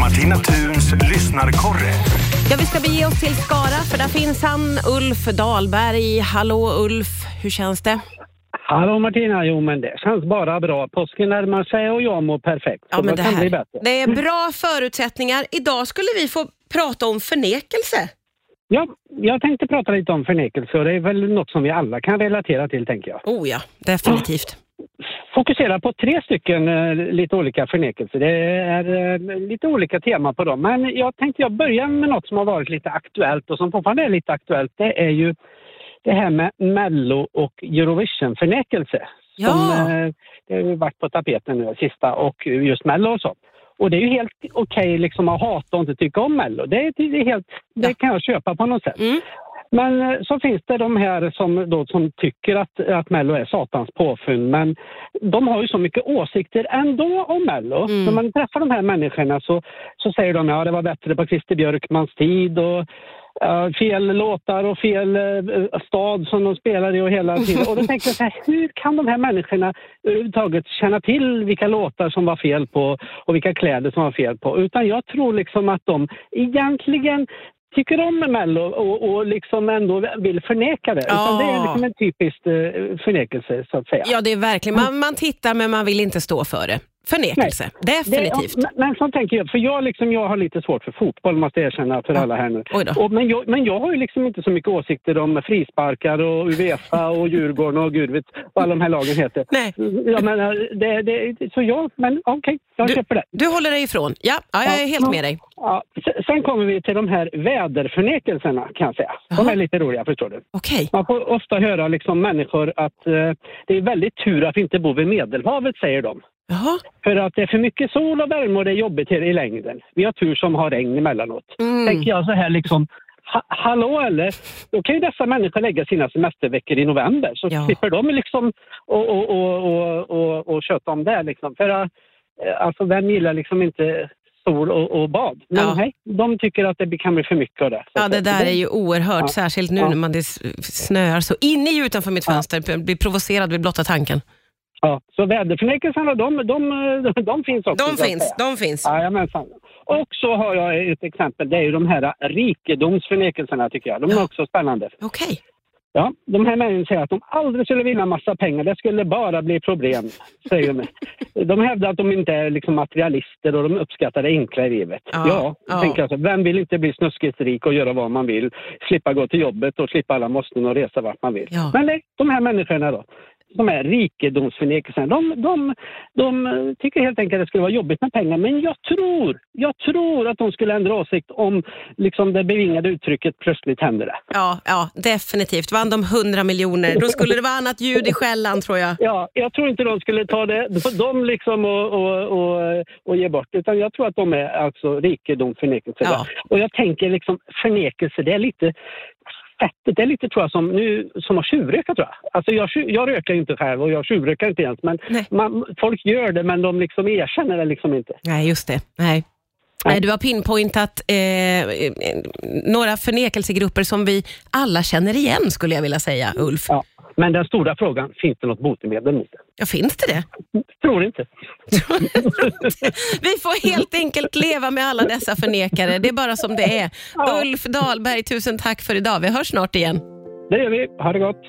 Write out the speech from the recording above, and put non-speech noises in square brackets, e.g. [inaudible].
Martina Thuns lyssnarkorre. Ja, vi ska bege oss till Skara för där finns han, Ulf Dahlberg. Hallå Ulf, hur känns det? Hallå Martina, jo men det känns bara bra. Påsken närmar sig och jag mår perfekt. Ja, men det det, kan bli här, bättre. det är bra förutsättningar. Idag skulle vi få prata om förnekelse. Ja, jag tänkte prata lite om förnekelse och det är väl något som vi alla kan relatera till tänker jag. Oh ja, definitivt. Fokusera på tre stycken eh, lite olika förnekelser. Det är eh, lite olika tema på dem. Men jag tänkte jag börjar med något som har varit lite aktuellt och som fortfarande är lite aktuellt. Det är ju det här med Mello och Eurovision-förnekelse. Ja. Som, eh, det har ju varit på tapeten nu sista och just Mello och så. Och det är ju helt okej liksom att hata och inte tycka om Mello. Det, är- det, är helt, det kan jag köpa på något sätt. Mm. Men eh, så finns det de här som, då, som tycker att, att Mello är satans påfund. Men de har ju så mycket åsikter ändå om Mello. Mm. När man träffar de här människorna så, så säger de ja det var bättre på Christer Björkmans tid och ja, fel låtar och fel eh, stad som de spelar i och hela tiden. Och då [laughs] tänker jag så här, hur kan de här människorna överhuvudtaget känna till vilka låtar som var fel på och vilka kläder som var fel på? Utan jag tror liksom att de egentligen tycker om Mello och, och liksom ändå vill förneka det. Utan det är liksom en typisk eh, förnekelse så att säga. Ja, det är verkligen. Man, man tittar men man vill inte stå för det. Förnekelse, definitivt. Det, men- men så tänker jag, för jag, liksom, jag har lite svårt för fotboll måste jag erkänna för alla här nu. Och, men, jag, men jag har ju liksom inte så mycket åsikter om frisparkar och Uefa och Djurgården och gud vet vad alla de här lagen heter. Nej. Jag menar, det, det, så jag, men okej, jag Du- köper det. Du håller dig ifrån. Ja, ja jag är helt med dig. Ja, se- sen kommer vi till de här väderförnekelserna kan jag säga. De är lite roliga förstår du. Okej. Man får ofta höra liksom människor att eh, det är väldigt tur att vi inte bor vid Medelhavet säger de. Jaha. För att det är för mycket sol och värme och det är jobbigt i längden. Vi har tur som har regn emellanåt. Mm. Tänker jag så här liksom, ha, hallå eller? Då kan ju dessa människor lägga sina semesterveckor i november så Ja. slipper de liksom och, och, och, och, och, och köta om det liksom. För äh, alltså vem gillar liksom inte sol och, och bad? Men Ja. hej, de tycker att det kan bli för mycket av det. Ja, det där är ju oerhört, Ja. särskilt nu Ja. när man det snöar så in i utanför mitt fönster. Blir provocerad vid blotta tanken. Ja, så väderförnekelserna de, de, de, finns också. De finns, de finns. Jajamensan. Och så har jag ett exempel, det är ju de här rikedomsförnekelserna tycker jag. De är också spännande. Okej. Ja, de här människorna säger att de aldrig skulle vinna massa pengar, det skulle bara bli problem, säger de. [laughs] De hävdar att de inte är liksom materialister och de uppskattar det enkla i livet. Ja, Ja, ja. tänker jag så. Vem vill inte bli snuskigt rik och göra vad man vill? Slippa gå till jobbet och slippa alla måsten och resa vart man vill. Ja. Men nej, de här människorna då, de här rikedomsförnekelserna, de, de, de tycker helt enkelt att det skulle vara jobbigt med pengar. Men jag tror, jag tror att de skulle ändra åsikt om liksom det bevingade uttrycket plötsligt händer det. Ja, ja, definitivt. Vann de 100 miljoner, då skulle det vara annat ljud i skällan tror jag. Ja, jag tror inte de skulle ta det, de liksom och, och, och, och ge bort, utan jag tror att de är alltså rikedomsförnekelse. Ja. Och jag tänker liksom förnekelse, det är lite fettet, det är lite tror jag som, nu, som att tjuvröka tror jag. Alltså jag, jag rökar inte själv och jag tjuvrökar inte ens, men man, folk gör det men de liksom erkänner det liksom inte. Nej, just det. Nej. Nej, du har pinpointat eh, eh, några förnekelsegrupper som vi alla känner igen, skulle jag vilja säga, Ulf. Ja. Men den stora frågan, finns det något botemedel mot det? Ja, finns det det? Tror inte. [laughs] Vi får helt enkelt leva med alla dessa förnekare. Det är bara som det är. Ja. Ulf Dahlberg, tusen tack för idag. Vi hörs snart igen. Det gör vi. Ha det gott.